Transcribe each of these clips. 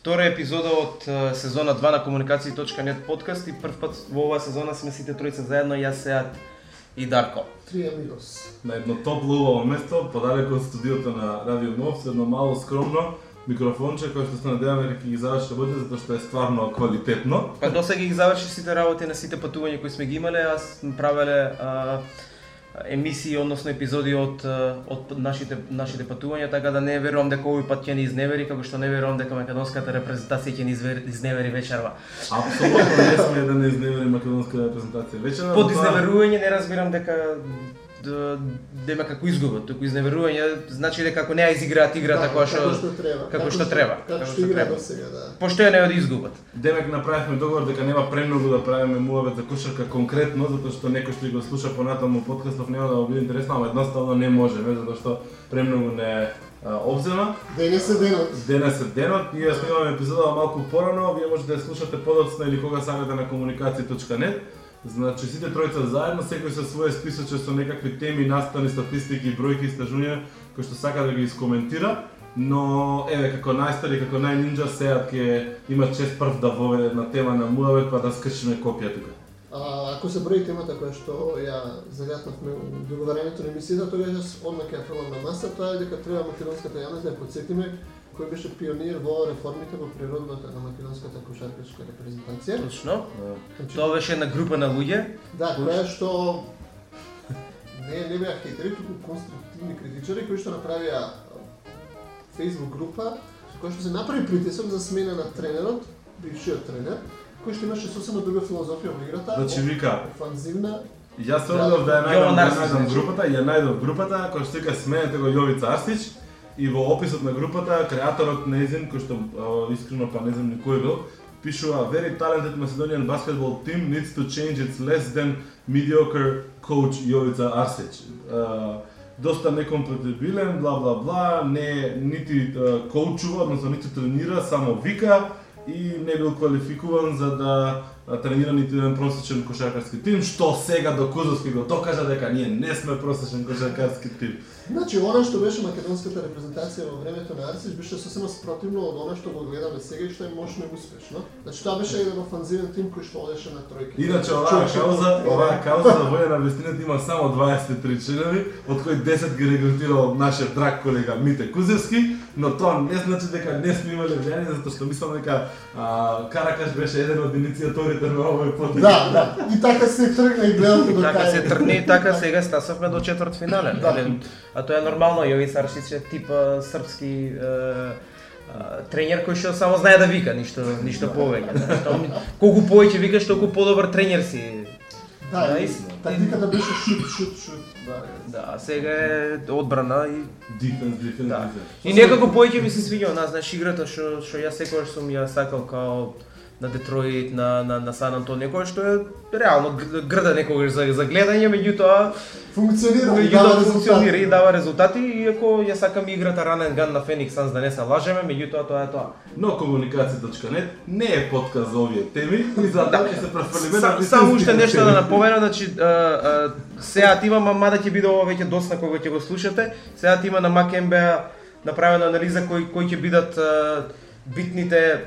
Втора епизода од сезона 2 на комуникации.нет подкаст и прв пат во оваа сезона сме сите тројца заедно, јас Сеат и Дарко. Три амигос. на едно топло убаво место, подалеку од студиото на Радио Нов, со едно мало скромно микрофонче кој што се надеваме дека ќе ги заврши да биде затоа што е стварно квалитетно. Па досега ги заврши сите работи на сите патувања кои сме ги имале, аз сме правеле а, емисии, односно епизоди од од нашите нашите патувања, така да не верувам дека овој пат ќе ни изневери, како што не верувам дека македонската репрезентација ќе ни изневери вечерва. Апсолутно не сме да не изневери македонска репрезентација. Вечерва Под тоа- изневерување не разбирам дека има како изгуба, туку изневерување значи дека ако не ја изиграат играта Да, која како што што треба. како што треба, Како како што што треба. сега, да. пошто ја не да изгубат. Демек направивме договор дека нема премногу да правиме муавет за кошарка конкретно, затоа што некој што го слуша понатаму подкастов нема да биде интересно, ама едноставно не можеме, затоа што премногу не обзема. Денес е денот. Денес е денот, ние снимаме епизода малку порано, вие можете да ја слушате подоцна или кога сакате на комуникација.нет. Значи сите тројца заедно, секој со свое списоче со некакви теми, настани, статистики, бројки, истражувања кои што сака да ги искоментира. Но еве како најстари, како најнинџа сеат ќе има чест прв да воведе една тема на муавет па да скршиме копија тука. А, ако се брои темата која што ја загатнавме у договарањето на емисијата, тогаш јас одма ќе ја фрлам на масата е дека треба македонската јавност да ја подсетиме кој беше пионир во реформите во природната на македонската кошаркашка репрезентација. Точно. Значи, Тоа беше една група на луѓе. Да, која што не не беа хейтери, туку конструктивни критичари кои што направија Facebook група со која што се направи притисок за смена на тренерот, бившиот тренер, кој што имаше сосема друга филозофија во играта. Значи вика, офанзивна. Јас се одов да ја најдам, да групата, ја најдов групата, кој што вика сменете го Јовица Арсич и во описот на групата креаторот неизин кој што а, искрено па не знам ни кој бил, пишува very talented Macedonian basketball team needs to change its less than mediocre coach Јовица Арсич. Uh, доста некомпатибилен, бла бла бла, не нити uh, коучува, односно нити тренира, само вика и не бил квалификуван за да а, тренира нити еден просечен кошаркарски тим, што сега до Кузовски го докажа дека ние не сме просечен кошаркарски тим. Значи, она што беше македонската репрезентација во времето на Арсич беше сосема спротивно од она што го гледаме сега и што е мощно и успешно. Значи, тоа беше еден офанзивен тим кој што одеше на тројки. Иначе оваа кауза, оваа кауза за војна на вестината има само 23 членови, од кои 10 ги регрутирал нашиот драг колега Мите Кузевски, но тоа не значи дека не сме имале влијание затоа што мислам дека а, Каракаш беше еден од иницијаторите на овој подвиг. Да, да. И така се тргна и гледате до Така се тргне и така сега стасавме до четврт финале. Да. А тоа е нормално, Јовица Арсич е типа српски е, тренер кој што само знае да вика, ништо ништо повеќе. тоа ми- Колку повеќе викаш, толку подобар тренер си. Да, Да, истина. тактиката беше шут, шут, шут. Да, сега е одбрана и Дефенс, дефенс, Да. И некако повеќе ми се свиѓа нас, знаеш, играта што што јас секогаш сум ја сакал као на Детройт, на на на Сан Антонио, кој што е реално грда некогаш за за гледање, меѓутоа Функционира меѓутоа функционира и дава резултати, иако ја сакам играта Run and Gun на Phoenix Suns да не се лажеме, меѓутоа тоа е тоа. Но комуникација.нет не е подкаст за овие теми и затоа ќе се префрлиме на Само уште нешто да напомена, значи сега има мада ќе биде ова веќе досна кога ќе го слушате. Сега има на МакМБА направена анализа кои кои ќе бидат битните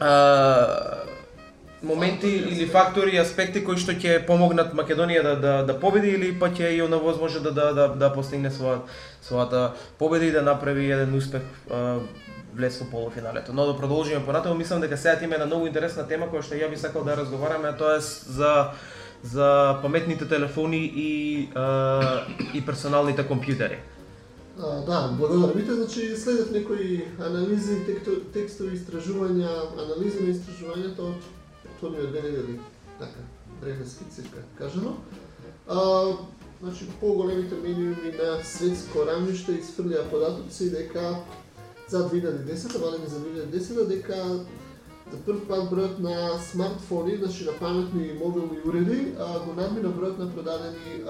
а, моменти или фактори, аспекти кои што ќе помогнат Македонија да да да победи или па ќе и онавозможи да да да, да постигне својата својата победа и да направи еден успех а, влез во полуфиналето. Но да продолжиме понатаму, мислам дека сега има една многу интересна тема која што ја би сакал да разговараме, а тоа е за за паметните телефони и а, и персоналните компјутери. А, да, благодарам вите, значи следат некои анализи, текстови, истражувања, анализи на истражувањето. Од претходниот две недели, така, временски цирка кажано. А, значи, поголемите медиуми на светско рамниште изфрлија податоци дека за 2010, валеми за 2010, дека за прв пат бројот на смартфони, значи на паметни мобилни уреди, а, го надмина бројот на продадени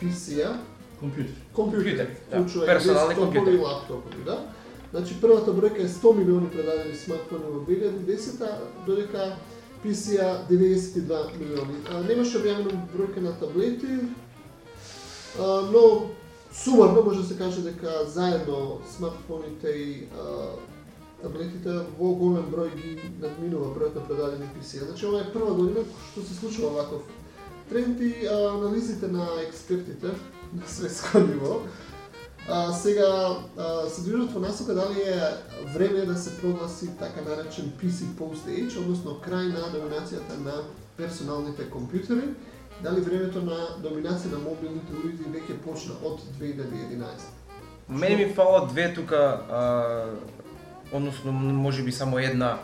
PC-а, Компјутер. Компјутери, да. Персонални компјутери. и лаптопови, да. Значи првата бројка е 100 милиони продадени смартфони во 2010, додека PC-а 92 милиони. А, немаше објавено бројка на таблети, а, но сумарно може да се каже дека заедно смартфоните и а, таблетите во голем број ги надминува бројот на продадени PC. Значи ова е прва година што се случува ваков тренд и анализите на експертите на светско ниво а, сега а, се движат во насока дали е време да се прогласи така наречен PC post age, односно крај на доминацијата на персоналните компјутери, дали времето на доминација на мобилните уреди веќе почна од 2011. Мене ми фала две тука, а, односно може би само една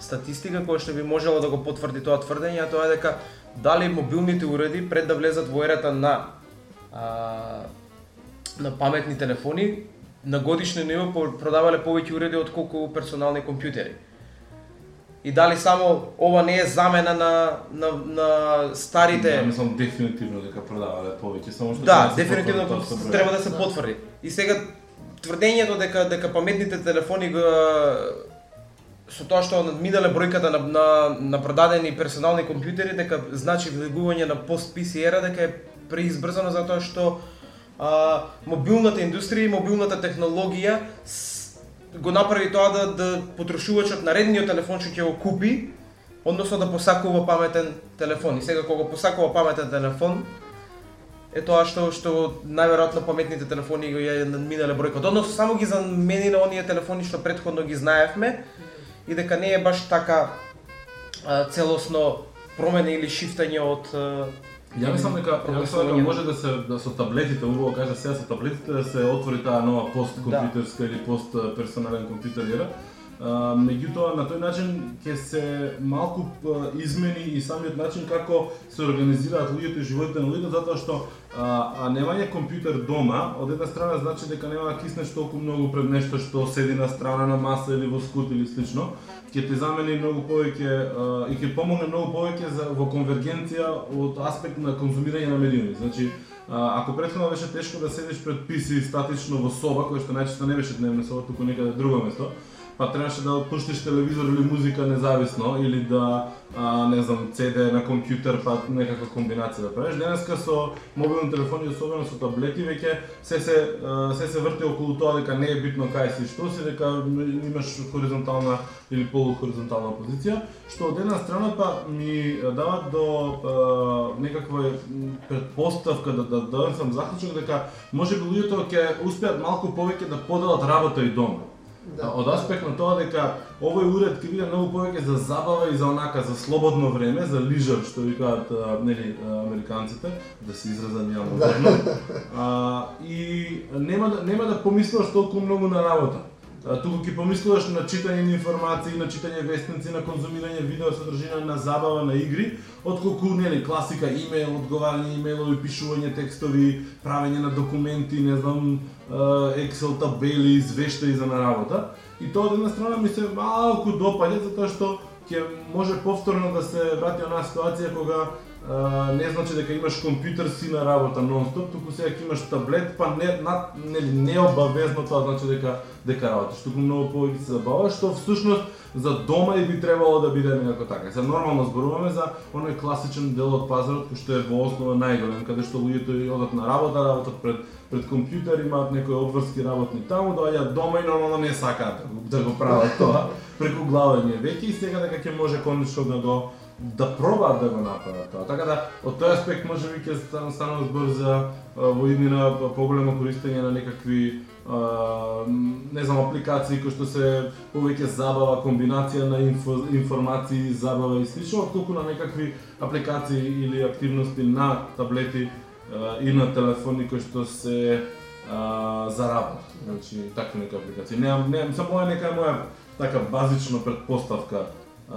статистика која што би можела да го потврди тоа тврдење, а тоа е дека дали мобилните уреди пред да влезат во ерата на а, на паметни телефони на годишно ниво продавале повеќе уреди од колку персонални компјутери. И дали само ова не е замена на на, на старите Да, мислам дефинитивно дека продавале повеќе, само што Да, се дефинитивно тоа со број. треба да се Да. потврди. И сега тврдењето дека дека паметните телефони го со тоа што надминале бројката на, на, на продадени персонални компјутери, дека значи влегување на пост PC ера, дека е преизбрзано затоа што а, мобилната индустрија и мобилната технологија с, го направи тоа да, да потрошувачот на редниот телефон што ќе го купи, односно да посакува паметен телефон. И сега кога посакува паметен телефон, е тоа што што најверојатно паметните телефони го ја надминале бројката. Односно само ги замени на оние телефони што претходно ги знаевме и дека не е баш така а, целосно промена или шифтање од Ја мислам дека ја мислам дека може да се да со таблетите, убаво кажа сега со таблетите да се отвори таа нова пост компјутерска или пост персонален компјутер ера. Меѓутоа на тој начин ќе се малку измени и самиот начин како се организираат луѓето и животите на луѓето затоа што а, а немање компјутер дома од една страна значи дека нема да киснеш толку многу пред нешто што седи на страна на маса или во скут или слично ќе ти замени многу повеќе и ќе помогне многу повеќе за во конвергенција од аспект на конзумирање на медиуми. Значи, ако претходно беше тешко да седиш пред PC статично во соба, која што најчесто не беше дневна соба, туку некаде друго место, па требаше да пуштиш телевизор или музика независно или да а, не знам, CD на компјутер па некаква комбинација да правиш. Денеска со мобилни телефони, особено со таблети, веќе се се се се врти околу тоа дека не е битно кај си што си, дека имаш хоризонтална или полухоризонтална позиција, што од една страна па ми дава до а, некаква предпоставка да да дадам сам заклучок дека може би луѓето ќе успеат малку повеќе да поделат работа и дома. Да, од аспект на тоа дека овој уред ќе биде многу повеќе за забава и за онака за слободно време, за лижер што викаат нели американците, да се изразам ја модерно. А, и нема да нема да помислуваш толку многу на работа. Туку ќе помислуваш на читање на информации, на читање вестници, на конзумирање видео содржина, на забава, на игри, отколку нели класика имејл, одговарање имејлови, пишување текстови, правење на документи, не знам, Excel табели, извештаи за на работа. И тоа од една страна ми се малку допаѓа затоа што ќе може повторно да се врати онаа ситуација кога не значи дека имаш компјутер си на работа нонстоп, туку сега ќе имаш таблет, па не на нели не обавезно тоа значи дека дека работиш, туку многу повеќе се забаваш, што всушност за дома и би требало да биде некако така. За нормално зборуваме за оној класичен дел од пазарот кој што е во основа најголем, каде што луѓето и одат на работа, работат пред пред компјутер, имаат некои обврски работни таму, доаѓаат дома и нормално не сакаат да го, да го прават тоа преку главање веќе и сега дека ќе може конечно да го да пробаат да го направат тоа. Така да од тој аспект може би ќе станува збор за во иднина поголемо користење на некакви а, не знам апликации кои што се повеќе забава, комбинација на инфо, информации, забава и слично, отколку на некакви апликации или активности на таблети а, и на телефони кои што се а, за работа. Значи такви нека апликации. Немам, немам, само е нека моја така базична предпоставка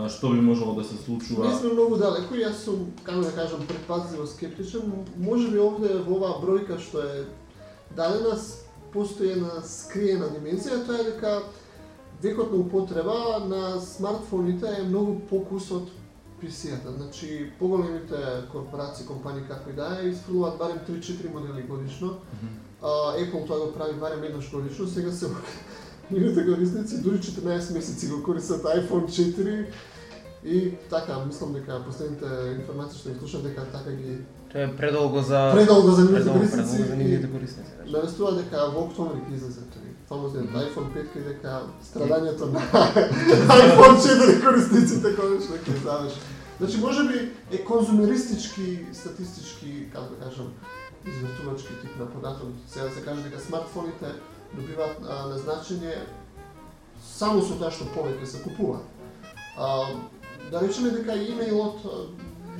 што би можело да се случува. Не сме многу далеко, јас сум, како да кажам, предпазливо скептичен. Може би овде во оваа бројка што е дадена постои една скриена димензија, тоа е дека векот на употреба на смартфоните е многу покус од PC-ата. Значи, поголемите корпорации, компании како и да е, изфрлуваат барем 3-4 модели годишно. А, Apple тоа го прави барем еднаш годишно, сега се нивните корисници дури 14 месеци го користат iPhone 4 И така, мислам дека последните информации што ги слушав дека така ги Тоа е предолго за предолго за нивните корисници за нивните корисници. да. навестува дека во октомври ќе излезе тој фамозниот iPhone 5 и дека страдањето на iPhone 4 корисниците конечно ќе заврши. Значи можеби е конзумеристички, статистички, како да кажам, извртувачки тип на податок. Сега да се каже дека смартфоните добиваат на значење само со тоа што повеќе се купуваат. А, да речеме дека имејлот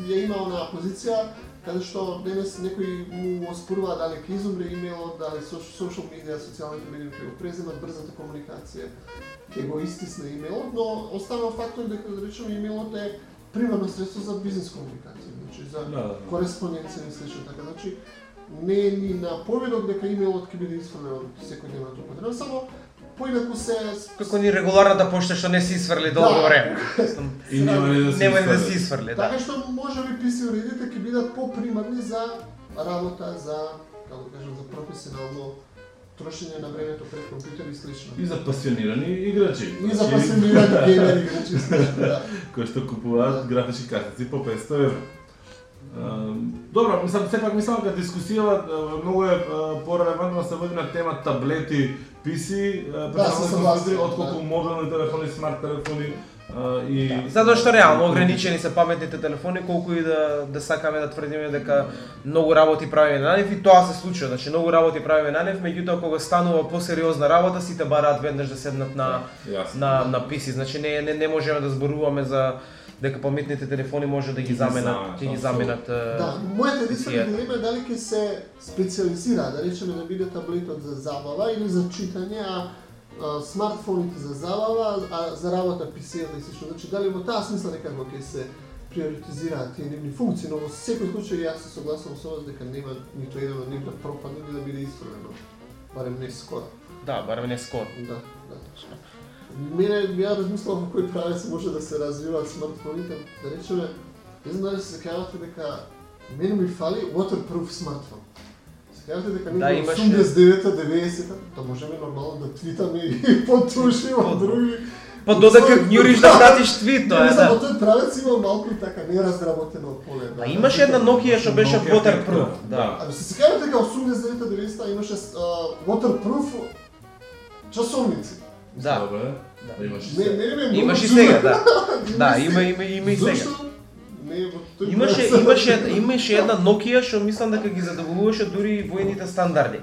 ја има онаа позиција каде што денес некои му оспорува дали ќе изумре имејлот, дали со- social media, социјалните медии ќе го преземат брзата комуникација, ќе го истисне имејлот, но останал фактор дека да речеме имејлот е примерно средство за бизнес комуникација, значи за Да, да. кореспонденција и слично така, значи не е ни на поведок дека имејлот ќе биде исфрлен од секојдневната употреба, само поинаку се Како ни регуларната пошта што не се исфрли долго Да. време. И нема ни да се Нема ни да се исфрли, да. Така што може би PC уредите ќе бидат попримарни за работа, за како да кажам, за професионално трошење на времето пред компјутер и слично. И за пасионирани играчи. И за Значи, пасионирани геймери играчи слично, да. кои што купуваат графички картици по 500 евро. Добро, мислам, сепак мислам дека дискусијава многу е порелевантно да се води на тема таблети, PC, Да, персонални се согласен, компјутери, отколку да. мобилни телефони, смарт телефони и Затоа што реално ограничени се паметните телефони, колку и да да сакаме да тврдиме дека многу работи правиме на нив и тоа се случува, значи многу работи правиме на нив, меѓутоа кога станува посериозна работа сите бараат веднаш да седнат на Јасно. на на PC, значи не не не можеме да зборуваме за дека паметните телефони може да ги ги заменат, ќе ги заменат е, Да, мојата единствена дилема е дали ќе се специализира, да речеме да биде таблетот за забава или за читање, а, а смартфоните за забава, а за работа PC-та и слично. Значи дали во таа смисла некако ќе се приоритизираат тие нивни функции, но во секој случај јас се согласувам со вас дека нема ниту еден од нив да пропадне или да биде исфрлено. Барем не скоро. Да, барем не скоро. Да, да. Мене ја размислувам во кој правец може да се развиваат смартфоните. Да речеме, не знам дали се сеќавате дека мене ми фали waterproof смартфон. Сеќавате дека Да, некој имаше. 89-та, 90-та, да можеме нормално да твитаме и потуши од други. Па додека гњуриш да пратиш твит, тоа Не е знам, да. тој правец има малку и така неразработено поле. да. А имаше една Nokia што беше Nokia waterproof, петка, да. Абе се сеќавате дека 89-та, 90-та имаше а, waterproof часовници. Да. Добре. Да. Да имаш и Не, се. не, не, Имаш и сега, да. Да, има има има и сега. Не, Имаше имаше имаше една Nokia што мислам дека ги задоволуваше дури и војните стандарди.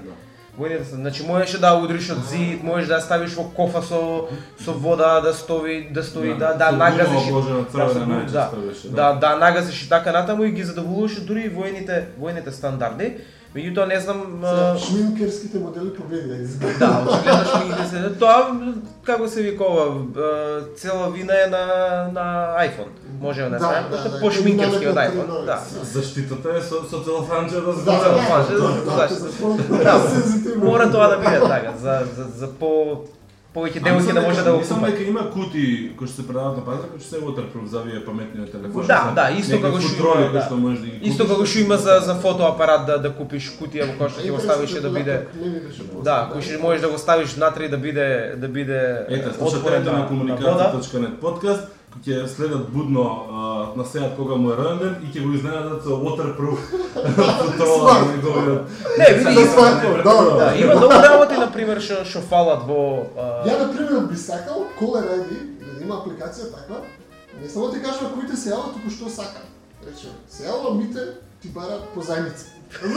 Војните стандарди. Значи можеше да удриш од зид, можеш да ставиш во кофа со со вода да стои да стои да да нагазиш. да, да, да, да нагазиш и така натаму и ги задоволуваше дури и војните војните стандарди. Меѓутоа не знам Шминкерските модели победија изгледа. Да, очигледно се тоа како се вика ова, цела вина е на на iPhone. Можеме да Да, знаеме, да, да, пошминкерски од динамика iPhone. Да. Заштитата е со, со целофанче да Да, згора. целофанче, да, да, да, да, Да. Мора тоа да биде така, за за за по повеќе девојки да може да го купат. дека има кути кои што се продаваат на пазар, кои што се waterproof за овие паметни телефони. Да, да, исто како што има, кои да. што можеш да ги Исто купиш. како што има за за фотоапарат да да купиш кутија во која што ќе го ставиш и да биде познат, Да, кој што можеш да го ставиш внатре и да биде да биде Ете, отворен слушателите на вода. комуникација.нет подкаст ќе следат будно а, на сеат кога му е роденден и ќе го изненадат со waterproof футрола на неговиот. Не, види, смартфон, добро. Да, има многу работи на пример што што фалат во а, Ја на пример би сакал ID да има апликација таква. Не само ти кажува кој те се туку што сака. Рече, се мите, ти бара позајмица. Што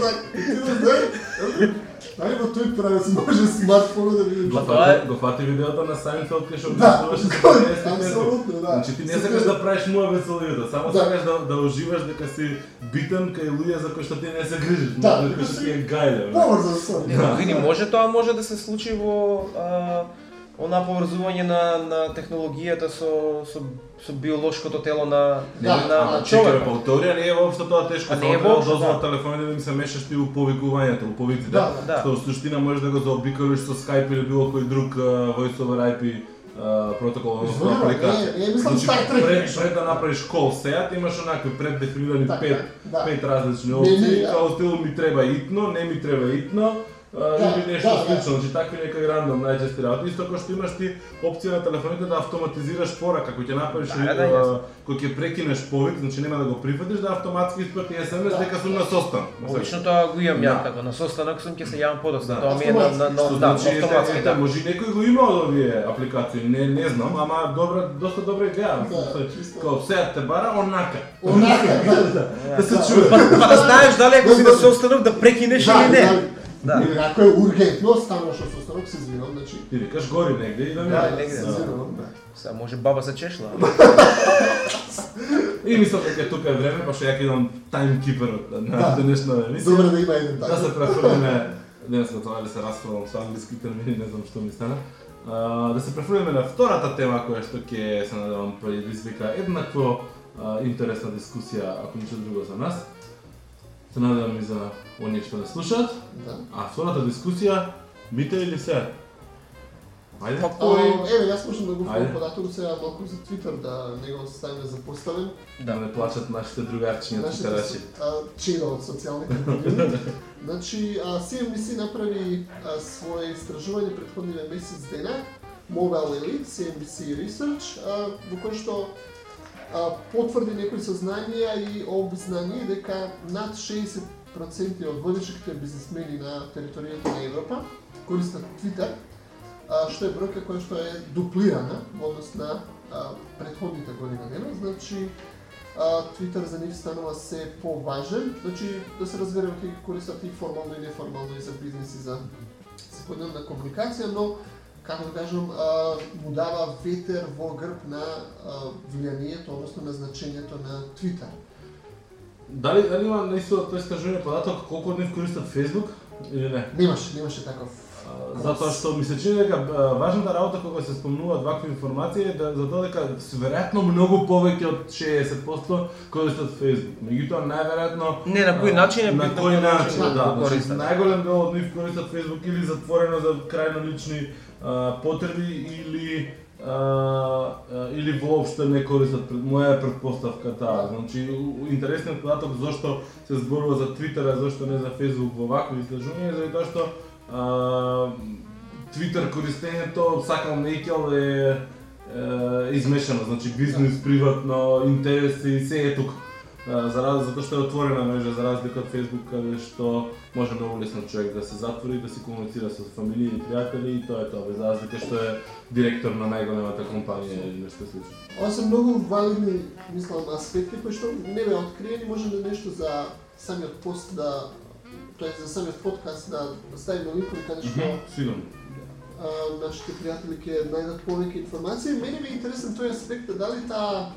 така? И Ти да знаеш, дали во тој правец може смартфонот да биде Го фати, го фати видеото на Сайнфелд кај што Да, објаснуваше за 50 апсолутно, да. Значи ти не сакаш те- да правиш муавет со луѓето, само Да. сакаш да да уживаш дека си битен кај луѓе за кои што ти не се грижиш, Да, кои што си ти е гајле. бе. Поврзан со. Не, види, може тоа може да се случи во а, она поврзување на на технологијата со со со биолошкото тело на Да, на, да, на Чекај, човекот. па у теорија не е воопшто тоа тешко, А не е треба воопшто, дозвола да. телефоните да им се мешаш ти у повикувањето, у повиците. Да, да. Што во суштина можеш да го заобиколиш со Skype или било кој друг а, voice over IP а, протокол, односно апликација. е, е, мислам Значи, Star Trek пред, пред да направиш кол сеат, имаш онакви преддефинирани Така, пет, да. пет различни опции, не, да. као стил ми треба итно, не ми треба итно, Да, или нешто да, да. слично, значи такви некои рандом најчести работи. Исто како што имаш ти опција на телефоните да автоматизираш порака, кој ќе направиш Да, да, кој ќе прекинеш повик, значи нема да го прифатиш, да автоматски испрати СМС Да. дека сум на состан. Обично тоа го имам ја Да. така, на состанок сум ќе се јавам подоста. Да. Тоа ми е на на на да, значи, автоматски да. може некој го има од овие апликации, не не знам, ама добра доста добра идеја. Да. Као сега те бара онака. Онака, да, да. Да се чуе. Па па да знаеш дали ако си на состанок да прекинеш или не. Да. Или ако е ургентно, стануваш од состанок, се извинам, значи. Ти викаш гори негде и да Да, не. негде, се да. извинувам, да. Сега може баба се чешла. И мислам дека тука е време, па што ја идам таймкиперот на Да. денешна емисија. Добре да има еден Да така. се префрлиме, денеска тоа да се расправам со англиски термини, не знам што ми стана. А, да се префрлиме на втората тема која што ќе се надевам предизвика еднакво а, интересна дискусија, ако ништо друго за нас. Се надевам и за оние што не слушаат. Да. А втората дискусија, бите или се? Ајде. Па кој еве, јас можам да го податок сега малку за Твитер, да не го ставиме за поставен. Да не плачат нашите другарчиња твитерачи. чеда од социјалните медии. Значи, а, CNBC направи а, свое истражување претходниве месец дена, Mobile Elite, CNBC Research, а, во кој што потврди некои сознанија и обзнание дека над 60% од водечките бизнесмени на територијата на Европа користат Twitter, што е бројка која што е дуплирана во однос на а, претходните година дена. Значи, Твитер Twitter за нив станува се поважен, значи да се разбереме ќе користат и формално и неформално и за бизнес и за секојдневна комуникација, но како да кажам, му дава ветер во грб на влијанието, односно на значењето на Twitter. Дали, дали има наистина тој истражување податок колку од нив користат Facebook или не? Немаше, немаше таков. А, Затоа што ми се чини дека важната работа кога се спомнуваат вакви информации е да за тоа дека веројатно многу повеќе од 60% користат Facebook. Меѓутоа најверојатно Не, на кој начин е на кој начин, начин да, го значи, користат. најголем дел од нив користат Facebook или затворено за крајно лични а, потреби или а, или воопшто не користат пред моја е предпоставка таа. Значи у- податок зошто се зборува за Твитер, а зошто не за Facebook во вакви истражувања, за тоа што а, Твитер користењето сакам на е, е измешано, значи бизнес, приватно, интереси, се е тука. За раз, затоа што е отворена мрежа за разлика од Facebook каде што може многу лесно човек да се затвори, да си комуницира со фамилија и пријатели и тоа е тоа, без разлика што е директор на најголемата компанија или нешто слично. Ова се многу валидни, мислам, аспекти кои што не беа откриени, може да нешто за самиот пост да тоа е за самиот подкаст да ставиме линкови каде што Сигурно. нашите пријатели ќе најдат повеќе информации. Мене ми е интересен тој аспект дали таа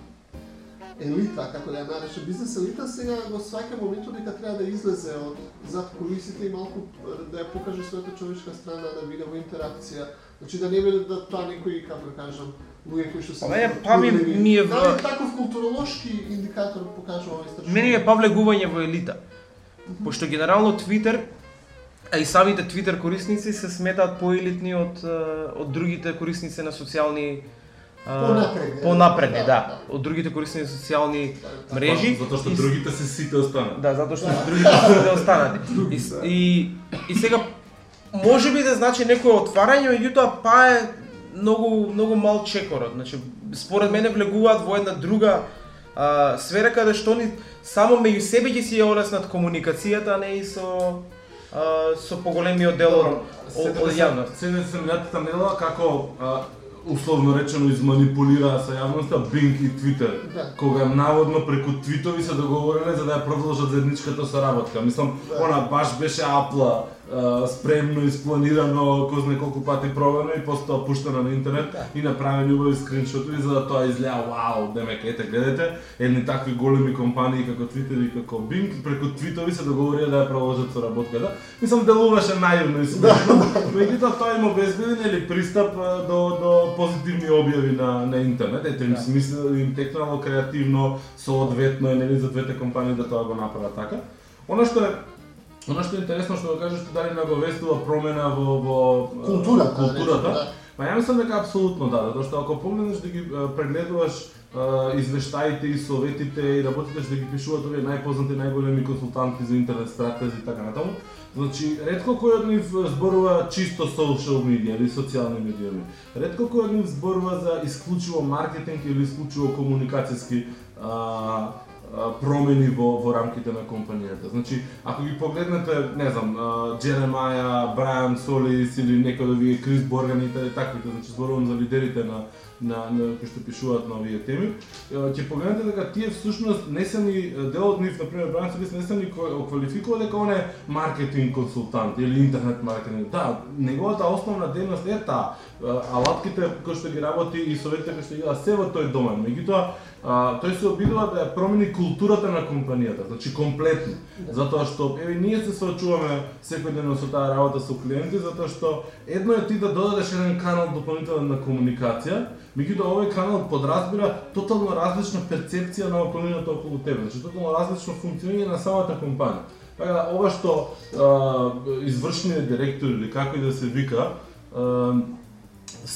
елита, како да ја нарече бизнес елита, сега го сваќа моментот дека треба да излезе од зад кулисите и малку да ја покаже својата човечка страна, да биде во интеракција. Значи да не биде да тоа некои, како да кажам, луѓе кои што се Па мене, па ми- е Дали таков културолошки индикатор покажува ова истражување? Мене е повлегување во елита. Пошто генерално Твитер, а и самите Твитер корисници се сметаат поелитни од од другите корисници на социјални Понапредни, понапредни, да, да, од другите корисници на социјални мрежи. Затоа што другите се сите останат. Да, затоа што другите се да останати. И, и, и сега може би да значи некое отварање, меѓутоа па е многу многу мал чекорот. Значи според мене влегуваат во една друга а, сфера каде што ни само меѓу себе ќе си ја олеснат комуникацијата, а не и со а, со поголемиот дел од јавност. Седете се минатата недела како а, условно речено изманипулираа со јавноста Bing и Twitter, Да. кога наводно преку твитови се договориле за да ја продолжат заедничката соработка. Мислам, Да. она баш беше апла, спремно, испланирано, кој знае колку пати пробано и после тоа пуштено на интернет Да. и направени убави скриншотови за да тоа изгледа вау, демек ете гледате, едни такви големи компании како Twitter и како Bing преку твитови се договорија да ја продолжат соработката. Мислам делуваше наивно и смешно, меѓутоа тоа им обезбеди нели пристап до до позитивни објави на на интернет. Ете им Да. смисла им текнало креативно, соодветно е нели за двете компании да тоа го направат така. Она што е Оно што е интересно што го кажеш ти дали наговестува промена во во а, Културата, да. Па ја мислам дека апсолутно да, затоа што ако погледнеш да ги прегледуваш извештаите и советите и работите што ги пишуваат овие најпознати најголеми консултанти за интернет стратези и така натаму, Значи, ретко кој од нив зборува чисто social медија или социјални медиуми. Ретко кој од нив зборува за исклучиво маркетинг или исклучиво комуникацијски а, промени во, во рамките на компанијата. Значи, ако ги погледнете, не знам, Джеремаја, Брајан Солис или некој од овие Крис Борган и таквите, значи зборувам за лидерите на на, на кои што пишуваат на овие теми, ќе погледнете дека тие всушност не се ни дел од нив, на пример Брайан Солис не се ни квалификува дека он е маркетинг консултант или интернет маркетинг. Да, неговата основна дејност е таа. Алатките кои што ги работи и советите кои што ги дава се во тој домен. Меѓутоа, а, тој се обидува да ја промени културата на компанијата, значи комплетно. Затоа што еве ние се соочуваме секојдневно со таа работа со клиенти, затоа што едно е ти да додадеш еден канал дополнителен на комуникација, меѓутоа овој канал подразбира тотално различна перцепција на околината околу тебе, значи тотално различно функционирање на самата компанија. Така да, ова што а, извршниот директор или како и да се вика, а,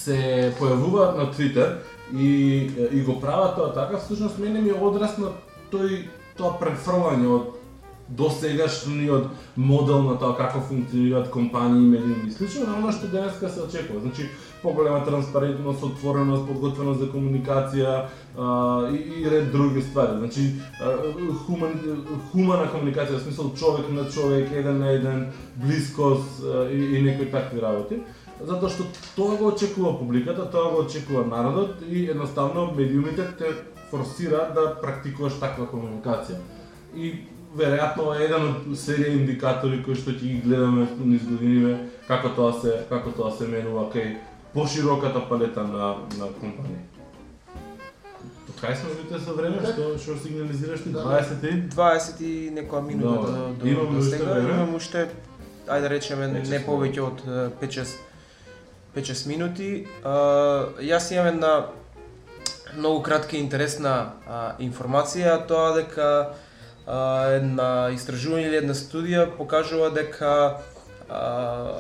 се појавуваат на Твитер и, и го прават тоа така, всушност мене ми одрас на тој тоа префрлање од досегашниот модел на тоа како функционираат компании, медиуми и слично, на она што денеска се очекува. Значи, поголема транспарентност, отвореност, подготвеност за комуникација а, и, и ред други ствари. Значи, а, хуман, хумана комуникација, во смисол човек на човек, еден на еден, близкост а, и, и некои такви работи затоа што тоа го очекува публиката, тоа го очекува народот и едноставно медиумите те форсираат да практикуваш таква комуникација. И веројатно е еден од серија индикатори кои што ќе ги гледаме низ годиниве како тоа се како тоа се менува кај пошироката палета на на компании. Кај сме вите со време што што сигнализираш ти? 20 и? 20 и некоја минута до до Имаме уште време? Имам уште ајде да речеме не повеќе од 5-6 5-6 минути. А, јас имам една многу кратка и интересна а, информација, тоа дека а, една истражување или една студија покажува дека а,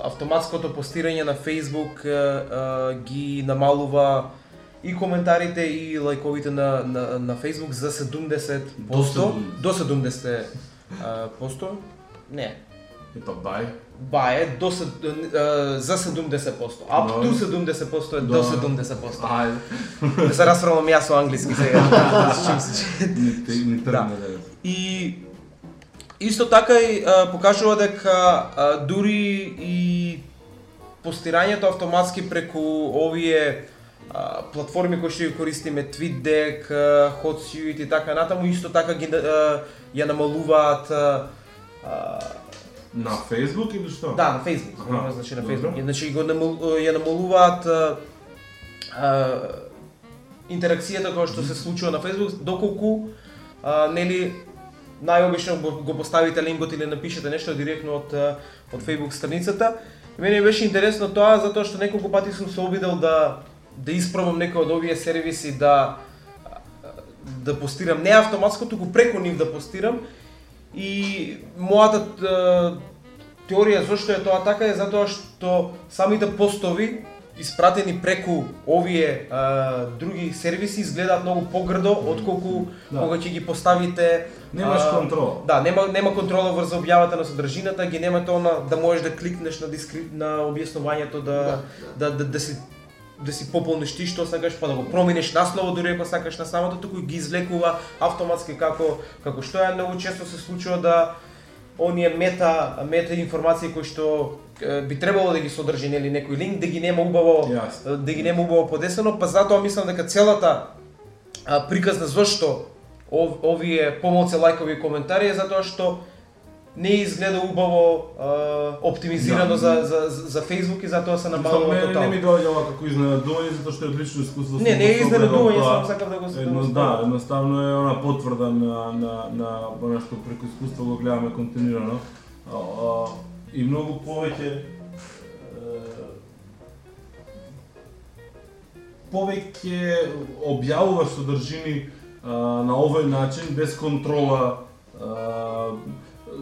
автоматското постирање на Facebook а, а, ги намалува и коментарите и лајковите на, на, на Facebook за 70%. До 70. До 70%. а, посто? Не, Ето бај. Ба е до се- за 70%. Up Да. to 70% е Да. до 70%. Ајде. Да се расправам јас со англиски сега. Ни тргне да. И исто така и покажува дека дури и постирањето автоматски преку овие платформи кои што ги користиме TweetDeck, Hotsuite и така натаму исто така ги ја намалуваат На Facebook или што? Да, на Facebook, Аха, Аха, значи на. Facebook. И, Значи го намал, ја намалуваат а, а, интеракцијата која што се случува на Facebook, доколку а, нели најобично го, поставите линкот или напишете нешто директно од од Facebook страницата. И мене беше интересно тоа затоа што неколку пати сум се обидел да да испробам некој од овие сервиси да да постирам не автоматско, туку преку нив да постирам и мојата теорија зошто е тоа така е затоа што самите постови испратени преку овие е, други сервиси изгледаат многу погрдо отколку Да. кога ќе ги поставите Немаш а, контрола. Да, нема нема контрола врз објавата на содржината, ги немате она да можеш да кликнеш на дискрип на објаснувањето да да да, да си да си пополниш ти што сакаш, па да го промениш наслово дури ако сакаш на самото, туку ги извлекува автоматски како како што е многу често се случува да оние мета мета информации кои што е, би требало да ги содржи нели некој линк да ги нема убаво Јасно. да ги нема убаво подесено, па затоа мислам дека целата а, приказна зошто ов, овие помалце лајкови и коментари е затоа што не изгледа убаво а, оптимизирано Да. за, за, за, Facebook и затоа се намалува не, не тотално. ми доаѓа ова како изненадување затоа што е одлично искуство. Не, не е го изненадување, само сакав да го да Едно, да, едноставно е она потврда на на на она што преку искуство го гледаме континуирано. А, а, и многу повеќе повеќе објавуваш содржини а, на овој начин без контрола а,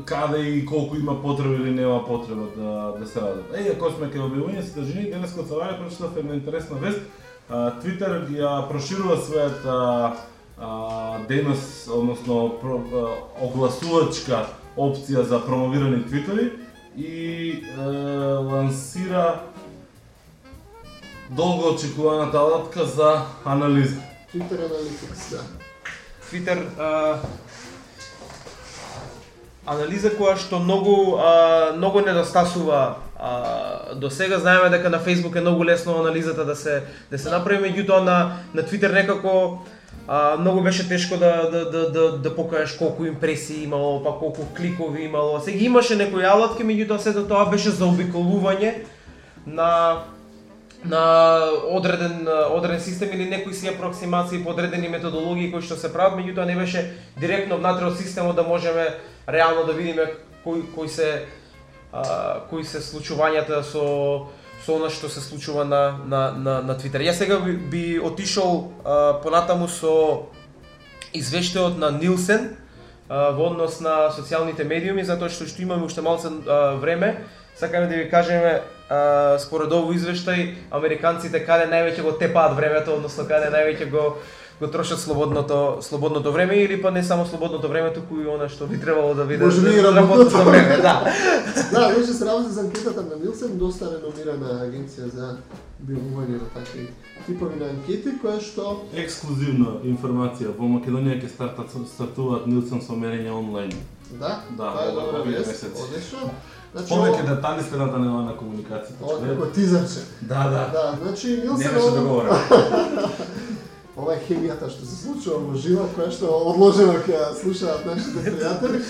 каде и колку има потреба или нема потреба да, да се радат. Е, ако сме кај објавување сите жени, денес кога Саваја прочитав една интересна вест, а, Твитер ја проширува својата а, денес, односно про, а, огласувачка опција за промовирани твитери и е, лансира долго очекуваната алатка за анализа. Twitter Analytics, да. Твитер а, анализа која што многу а, многу недостасува а, до сега знаеме дека на Facebook е многу лесно анализата да се да се направи меѓутоа на на Твитер некако а, многу беше тешко да да да да, да покажеш колку импресии имало, па колку кликови имало. Сега имаше некои алатки, меѓутоа сето тоа беше заобиколување на на одреден одреден систем или некои си апроксимации по одредени методологии кои што се прават, меѓутоа не беше директно внатре од системот да можеме реално да видиме кои кои се а, кои се случувањата со со она што се случува на на на, на Твитер. Јас сега би, би отишол а, понатаму со извештајот на Нилсен а, во однос на социјалните медиуми затоа што што имаме уште малку време сакаме да ви кажеме според овој извештај американците каде највеќе го тепаат времето, односно каде највеќе го го трошат слободното слободното време или па не само слободното време, туку и она што би требало да биде Може би и работното време, да. Да, вече се работи за анкетата на Нилсен, доста реномирана агенција за објавување на такви типови на анкети, која што Ексклузивна информација, во Македонија ќе стартат стартуваат Нилсен со мерење онлайн. Да, Да, тоа е добра вест, месеци. Значи, Повеќе ова- детали следната на комуникацијата. ова како тизерче. Да, да. Да, значи Не беше ова, договорено. ова е хемијата што се случува во жива, која што одложено ќе слушаат нашите пријатели.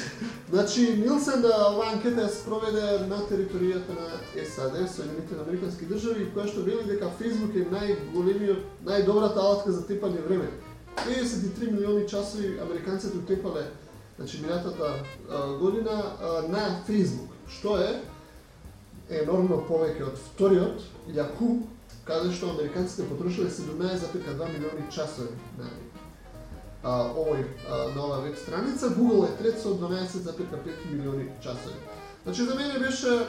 Значи Нилсен да оваа анкета ја спроведе на територијата на САД, Соединените Американски држави, која што вели дека Facebook е најголемиот, најдобрата алатка за тепање време. 53 милиони часови американците тепале значи минатата година на Facebook, што е енормно повеќе од вториот Yahoo, каде што американците потрошиле 17,2 милиони часови на а, овој а, на оваа веб страница, Google е трет со 12,5 милиони часови. Значи за мене беше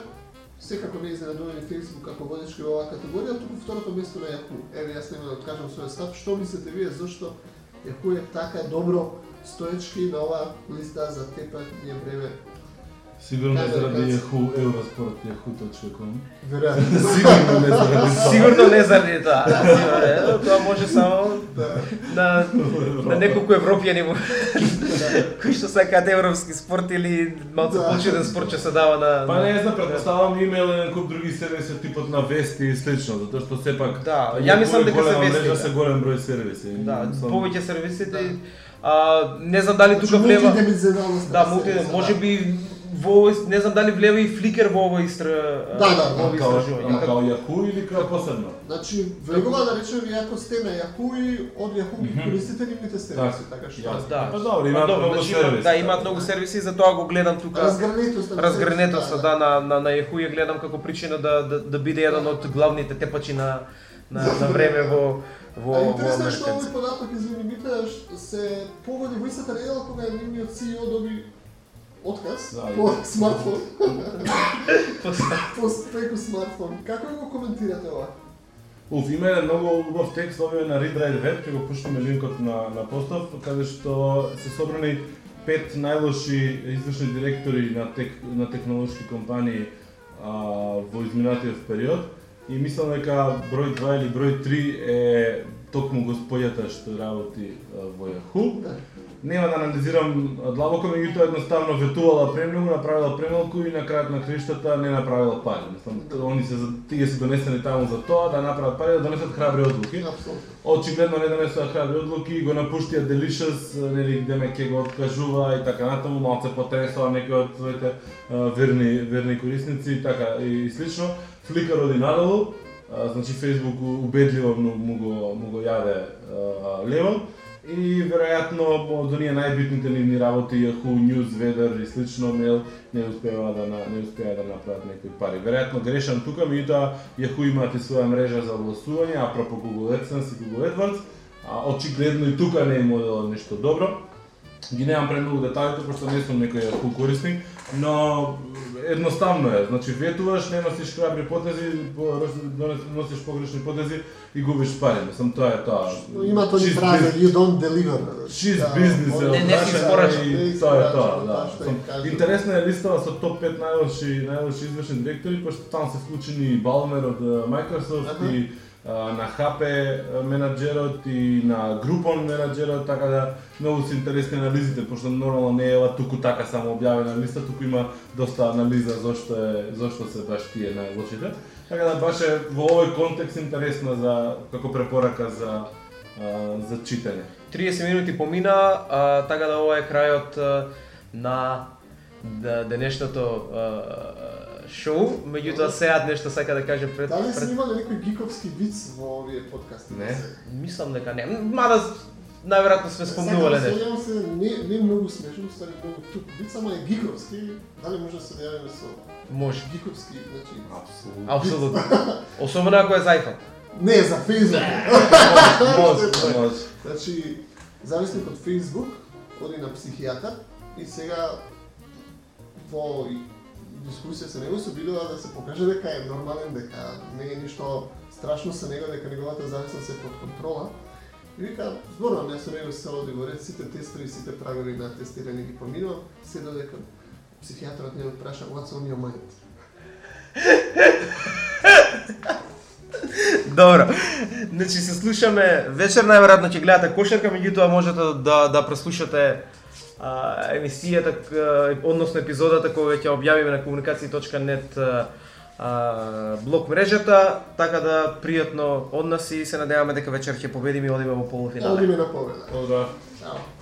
секако не изненадувани Facebook како водечки во оваа категорија, туку второто место на Yahoo. Еве јас нема да откажам својот став, што мислите вие зашто Yahoo е така добро стоечки на оваа листа за тепање време? Сигурно не заради американци? Yahoo, Евроспорт, Yahoo.com. Веројатно. Сигурно не заради тоа. Сигурно не заради тоа. Тоа може само Да. на на неколку европјани во- кои што сакаат европски спорт или малку Да. почетен спорт ќе се дава на Па не знам, предпоставам има еден куп други сервиси типот на Вести и слично, затоа што сепак Да, ја мислам дека се Вести, да. се голем број сервиси. Да, повеќе сервисите. Да. А, не знам дали тука Значи, влева. мултидимензионалност Да, мулти, може би во овој, не знам дали влева и фликер во овој истра Да, да, во овој Као, истражување. ама Како- Yahoo или као посебно? Значи, влегува да речеме ви ако сте на Yahoo и од Yahoo ги користите нивните сервиси, така што. Да. Па добро, имаат Па многу значи, има- сервиси. Да, имаат многу сервиси, затоа го гледам тука. разгранетоста сервисите, да, на, на, на Yahoo ја гледам како причина да, да, да биде еден од главните тепачи на, на, на време во, во, А во интересно е што овој податок извини ми ш- се погоди во истата недела кога нивниот CEO доби отказ Да, по смартфон, по преку смартфон. Како го коментирате ова? Уф, има еден многу убав текст овие на Read Write Web, ќе го пуштиме линкот на, на постав, каде што се собрани пет најлоши извршни директори на, тек, на технолошки компании а, во изминатиот период и мислам дека број 2 или број 3 е токму господјата што работи а, во Yahoo. Нема да анализирам длабоко, меѓутоа едноставно ветувала премногу, направила премалку и на крајот на криштата не направила пари. Мислам, они се тие се донесени таму за тоа да направат пари, да донесат храбри одлуки. Апсолутно. Очигледно не донесоа храбри одлуки, го напуштија Delicious, нели где ме ќе го откажува и така натаму, малце потресоа некои од своите верни верни корисници и така и слично. Фликар оди надолу, значи Facebook убедливо му, го му го јаде а, левон и веројатно од оние најбитните нивни работи Yahoo News, Weather и слично мел, не успева да на, не успеа да направат некои пари. Веројатно грешам тука, меѓутоа да, Yahoo имаат и своја мрежа за огласување, пропо Google AdSense и Google AdWords, а очигледно и тука не е моделот нешто добро. Ги немам премногу деталите, пошто не сум некој Yahoo корисник, но едноставно е. Значи ветуваш, не носиш храбри потези, носиш погрешни потези и губиш пари. Мислам тоа е тоа. Има тој фраза, you don't deliver. She's Да, business е Не, не си испорача. тоа е тоа, да, да. што кажа. Интересна е листава со топ 5 најлоши најлоши извршни директори, пошто таму се вклучени и Балмер од uh, Microsoft и на HP менаџерот и на Groupon менаџерот, така да многу се интересни анализите, пошто нормално не е ова туку така само објавена листа, туку има доста анализа зошто е зошто се баш тие најлошите. Така да баш е во овој контекст интересна за како препорака за за читање. 30 минути помина, а, така да ова е крајот а, на денешното а, шоу. Меѓутоа сега нешто сака да каже пред, Дали си пред... имале некој гиковски виц во овие подкасти? Не. Мислам дека не. Мада најверојатно сме спомнувале Сега, нешто. Сеќавам се, не, не многу смешно, ствари многу туп виц, ама е гиковски. Дали може да се јавиме со Може. гиковски, значи... Апсолутно. Апсолутно. Особено ако е за iPhone. Не, за Facebook. Може, може. Значи, зависник од Facebook оди на психијатар и сега во дискусија со него се видува да се покаже дека е нормален, дека не е ништо страшно со него, дека неговата зависност е под контрола. И вика, зборувам јас со него се оди во ред, сите тестови, сите прагови на тестирање ги поминувам, се додека психијатрот не праша what's on your mind. Добро. Значи се слушаме вечер најверојатно ќе гледате кошерка, меѓутоа можете да да преслушате а, емисијата, односно епизодата кога ќе објавиме на а, а, блок мрежата, така да пријатно од нас и се надеваме дека вечер ќе победиме и одиме во полуфинале. Одиме на победа. Добро. Чао.